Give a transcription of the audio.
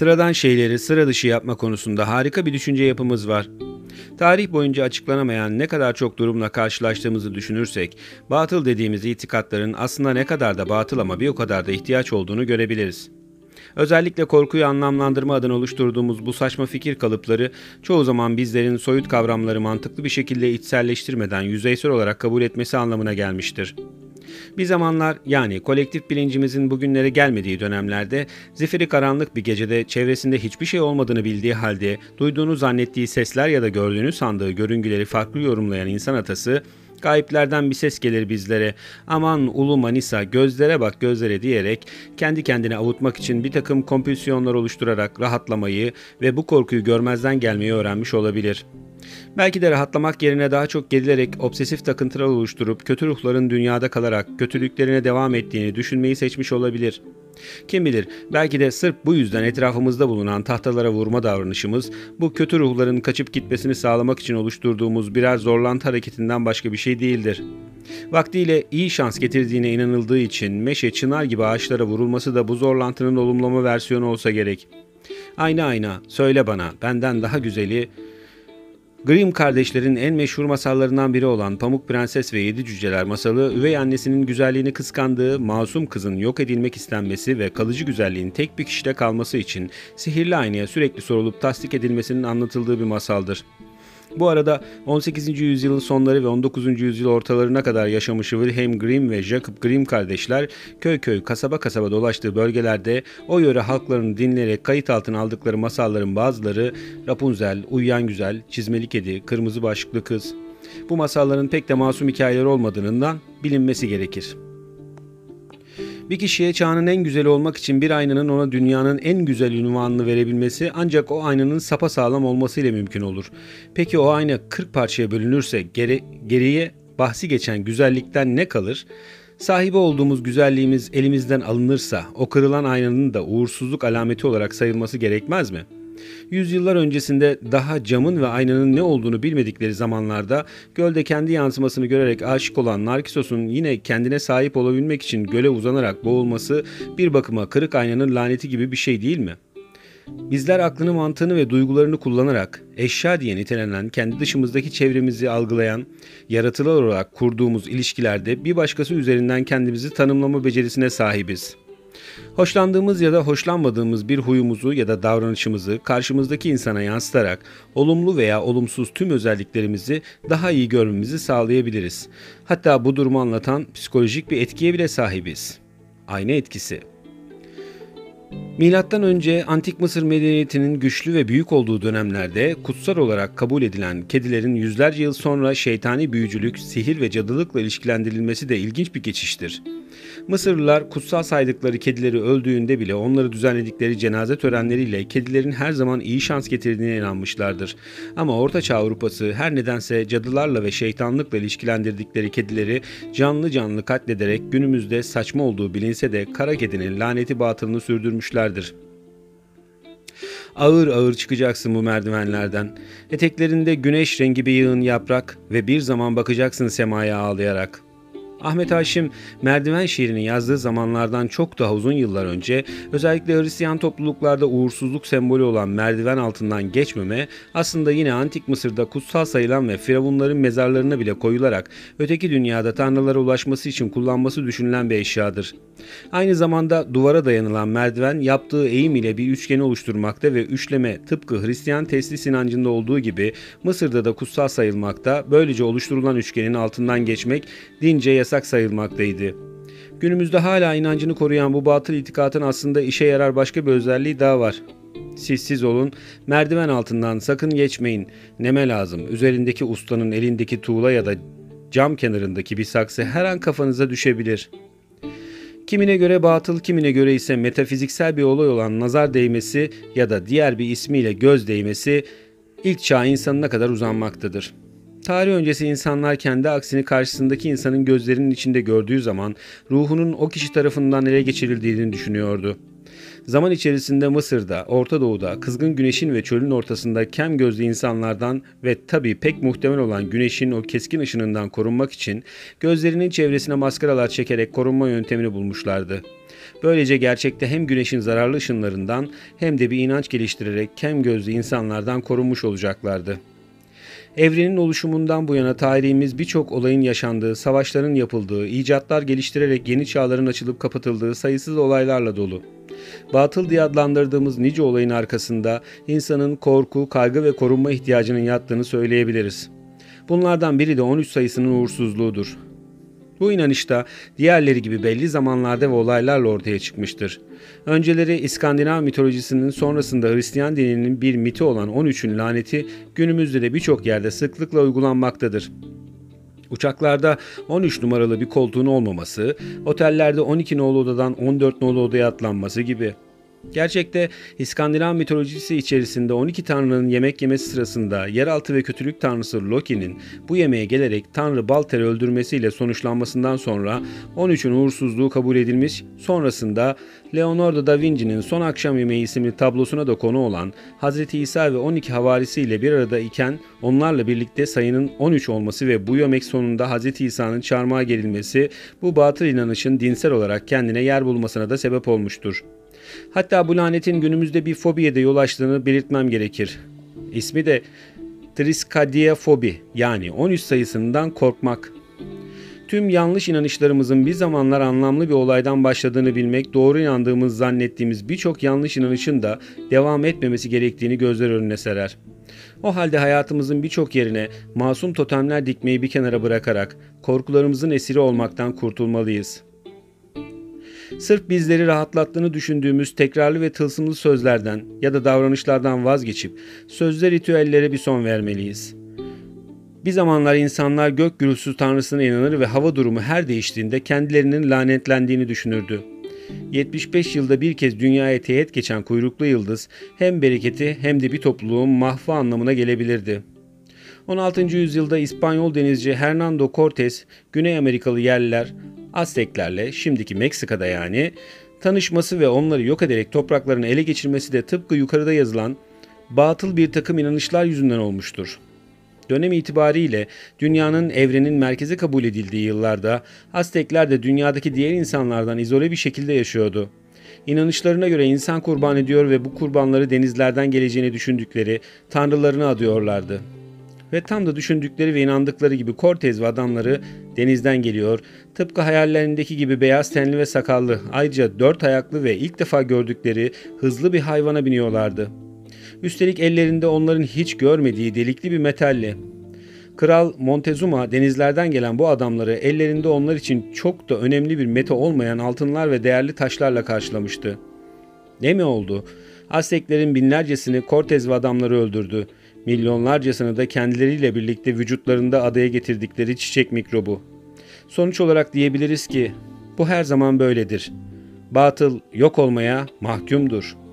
Sıradan şeyleri sıra dışı yapma konusunda harika bir düşünce yapımız var. Tarih boyunca açıklanamayan ne kadar çok durumla karşılaştığımızı düşünürsek, batıl dediğimiz itikatların aslında ne kadar da batıl ama bir o kadar da ihtiyaç olduğunu görebiliriz. Özellikle korkuyu anlamlandırma adına oluşturduğumuz bu saçma fikir kalıpları çoğu zaman bizlerin soyut kavramları mantıklı bir şekilde içselleştirmeden yüzeysel olarak kabul etmesi anlamına gelmiştir. Bir zamanlar yani kolektif bilincimizin bugünlere gelmediği dönemlerde zifiri karanlık bir gecede çevresinde hiçbir şey olmadığını bildiği halde duyduğunu zannettiği sesler ya da gördüğünü sandığı görüngüleri farklı yorumlayan insan atası Gayiplerden bir ses gelir bizlere. Aman ulu Manisa gözlere bak gözlere diyerek kendi kendine avutmak için bir takım kompülsiyonlar oluşturarak rahatlamayı ve bu korkuyu görmezden gelmeyi öğrenmiş olabilir.'' Belki de rahatlamak yerine daha çok gerilerek obsesif takıntılar oluşturup kötü ruhların dünyada kalarak kötülüklerine devam ettiğini düşünmeyi seçmiş olabilir. Kim bilir belki de sırf bu yüzden etrafımızda bulunan tahtalara vurma davranışımız bu kötü ruhların kaçıp gitmesini sağlamak için oluşturduğumuz birer zorlantı hareketinden başka bir şey değildir. Vaktiyle iyi şans getirdiğine inanıldığı için meşe çınar gibi ağaçlara vurulması da bu zorlantının olumlama versiyonu olsa gerek. Ayna ayna söyle bana benden daha güzeli Grimm kardeşlerin en meşhur masallarından biri olan Pamuk Prenses ve Yedi Cüceler masalı, üvey annesinin güzelliğini kıskandığı masum kızın yok edilmek istenmesi ve kalıcı güzelliğin tek bir kişide kalması için sihirli aynaya sürekli sorulup tasdik edilmesinin anlatıldığı bir masaldır. Bu arada 18. yüzyılın sonları ve 19. yüzyıl ortalarına kadar yaşamış Wilhelm Grimm ve Jacob Grimm kardeşler köy köy kasaba kasaba dolaştığı bölgelerde o yöre halklarını dinleyerek kayıt altına aldıkları masalların bazıları Rapunzel, Uyuyan Güzel, Çizmeli Kedi, Kırmızı Başlıklı Kız. Bu masalların pek de masum hikayeler olmadığından bilinmesi gerekir. Bir kişiye çağının en güzeli olmak için bir aynanın ona dünyanın en güzel ünvanını verebilmesi ancak o aynanın sapa sağlam olmasıyla mümkün olur. Peki o ayna 40 parçaya bölünürse geri, geriye bahsi geçen güzellikten ne kalır? Sahibi olduğumuz güzelliğimiz elimizden alınırsa o kırılan aynanın da uğursuzluk alameti olarak sayılması gerekmez mi?'' Yüzyıllar öncesinde daha camın ve aynanın ne olduğunu bilmedikleri zamanlarda gölde kendi yansımasını görerek aşık olan Narkisos'un yine kendine sahip olabilmek için göle uzanarak boğulması bir bakıma kırık aynanın laneti gibi bir şey değil mi? Bizler aklını, mantığını ve duygularını kullanarak eşya diye nitelenen kendi dışımızdaki çevremizi algılayan, yaratılar olarak kurduğumuz ilişkilerde bir başkası üzerinden kendimizi tanımlama becerisine sahibiz.'' Hoşlandığımız ya da hoşlanmadığımız bir huyumuzu ya da davranışımızı karşımızdaki insana yansıtarak olumlu veya olumsuz tüm özelliklerimizi daha iyi görmemizi sağlayabiliriz. Hatta bu durumu anlatan psikolojik bir etkiye bile sahibiz. Ayna etkisi. Milattan önce Antik Mısır medeniyetinin güçlü ve büyük olduğu dönemlerde kutsal olarak kabul edilen kedilerin yüzlerce yıl sonra şeytani büyücülük, sihir ve cadılıkla ilişkilendirilmesi de ilginç bir geçiştir. Mısırlılar kutsal saydıkları kedileri öldüğünde bile onları düzenledikleri cenaze törenleriyle kedilerin her zaman iyi şans getirdiğine inanmışlardır. Ama Ortaçağ Avrupası her nedense cadılarla ve şeytanlıkla ilişkilendirdikleri kedileri canlı canlı katlederek günümüzde saçma olduğu bilinse de kara kedinin laneti batılını sürdürmüşlerdir. Ağır ağır çıkacaksın bu merdivenlerden. Eteklerinde güneş rengi bir yığın yaprak ve bir zaman bakacaksın semaya ağlayarak.'' Ahmet Haşim merdiven şiirini yazdığı zamanlardan çok daha uzun yıllar önce özellikle Hristiyan topluluklarda uğursuzluk sembolü olan merdiven altından geçmeme aslında yine antik Mısır'da kutsal sayılan ve firavunların mezarlarına bile koyularak öteki dünyada tanrılara ulaşması için kullanması düşünülen bir eşyadır. Aynı zamanda duvara dayanılan merdiven yaptığı eğim ile bir üçgeni oluşturmakta ve üçleme tıpkı Hristiyan teslis inancında olduğu gibi Mısır'da da kutsal sayılmakta. Böylece oluşturulan üçgenin altından geçmek dince yasak sayılmaktaydı. Günümüzde hala inancını koruyan bu batıl itikatın aslında işe yarar başka bir özelliği daha var. Siz olun, merdiven altından sakın geçmeyin. Neme lazım, üzerindeki ustanın elindeki tuğla ya da cam kenarındaki bir saksı her an kafanıza düşebilir.'' Kimine göre batıl, kimine göre ise metafiziksel bir olay olan nazar değmesi ya da diğer bir ismiyle göz değmesi ilk çağ insanına kadar uzanmaktadır. Tarih öncesi insanlar kendi aksini karşısındaki insanın gözlerinin içinde gördüğü zaman ruhunun o kişi tarafından ele geçirildiğini düşünüyordu. Zaman içerisinde Mısır'da, Orta Doğu'da, kızgın güneşin ve çölün ortasında kem gözlü insanlardan ve tabii pek muhtemel olan güneşin o keskin ışınından korunmak için gözlerinin çevresine maskaralar çekerek korunma yöntemini bulmuşlardı. Böylece gerçekte hem güneşin zararlı ışınlarından hem de bir inanç geliştirerek kem gözlü insanlardan korunmuş olacaklardı. Evrenin oluşumundan bu yana tarihimiz birçok olayın yaşandığı, savaşların yapıldığı, icatlar geliştirerek yeni çağların açılıp kapatıldığı sayısız olaylarla dolu. Batıl diye adlandırdığımız nice olayın arkasında insanın korku, kaygı ve korunma ihtiyacının yattığını söyleyebiliriz. Bunlardan biri de 13 sayısının uğursuzluğudur. Bu inanışta diğerleri gibi belli zamanlarda ve olaylarla ortaya çıkmıştır. Önceleri İskandinav mitolojisinin sonrasında Hristiyan dininin bir miti olan 13'ün laneti günümüzde de birçok yerde sıklıkla uygulanmaktadır. Uçaklarda 13 numaralı bir koltuğun olmaması, otellerde 12 nolu odadan 14 nolu odaya atlanması gibi. Gerçekte İskandinav mitolojisi içerisinde 12 tanrının yemek yemesi sırasında yeraltı ve kötülük tanrısı Loki'nin bu yemeğe gelerek tanrı Balter'i öldürmesiyle sonuçlanmasından sonra 13'ün uğursuzluğu kabul edilmiş, sonrasında Leonardo da Vinci'nin Son Akşam Yemeği isimli tablosuna da konu olan Hz. İsa ve 12 havarisiyle bir arada iken onlarla birlikte sayının 13 olması ve bu yemek sonunda Hz. İsa'nın çarmıha gerilmesi bu batıl inanışın dinsel olarak kendine yer bulmasına da sebep olmuştur. Hatta bu lanetin günümüzde bir fobiye de yol açtığını belirtmem gerekir. İsmi de triskadiafobi yani 13 sayısından korkmak. Tüm yanlış inanışlarımızın bir zamanlar anlamlı bir olaydan başladığını bilmek, doğru inandığımız zannettiğimiz birçok yanlış inanışın da devam etmemesi gerektiğini gözler önüne serer. O halde hayatımızın birçok yerine masum totemler dikmeyi bir kenara bırakarak korkularımızın esiri olmaktan kurtulmalıyız.'' Sırf bizleri rahatlattığını düşündüğümüz tekrarlı ve tılsımlı sözlerden ya da davranışlardan vazgeçip sözler ritüellere bir son vermeliyiz. Bir zamanlar insanlar gök gürültüsü tanrısına inanır ve hava durumu her değiştiğinde kendilerinin lanetlendiğini düşünürdü. 75 yılda bir kez dünyaya teğet geçen kuyruklu yıldız hem bereketi hem de bir topluluğun mahvı anlamına gelebilirdi. 16. yüzyılda İspanyol denizci Hernando Cortes, Güney Amerikalı yerliler Azteklerle şimdiki Meksika'da yani tanışması ve onları yok ederek topraklarını ele geçirmesi de tıpkı yukarıda yazılan batıl bir takım inanışlar yüzünden olmuştur. Dönem itibariyle dünyanın evrenin merkezi kabul edildiği yıllarda Aztekler de dünyadaki diğer insanlardan izole bir şekilde yaşıyordu. İnanışlarına göre insan kurban ediyor ve bu kurbanları denizlerden geleceğini düşündükleri tanrılarını adıyorlardı. Ve tam da düşündükleri ve inandıkları gibi Cortez ve adamları denizden geliyor. Tıpkı hayallerindeki gibi beyaz tenli ve sakallı, ayrıca dört ayaklı ve ilk defa gördükleri hızlı bir hayvana biniyorlardı. Üstelik ellerinde onların hiç görmediği delikli bir metalle. Kral Montezuma denizlerden gelen bu adamları ellerinde onlar için çok da önemli bir meta olmayan altınlar ve değerli taşlarla karşılamıştı. Ne mi oldu? Azteklerin binlercesini Cortez ve adamları öldürdü. Milyonlarcasını da kendileriyle birlikte vücutlarında adaya getirdikleri çiçek mikrobu. Sonuç olarak diyebiliriz ki bu her zaman böyledir. Batıl yok olmaya mahkumdur.''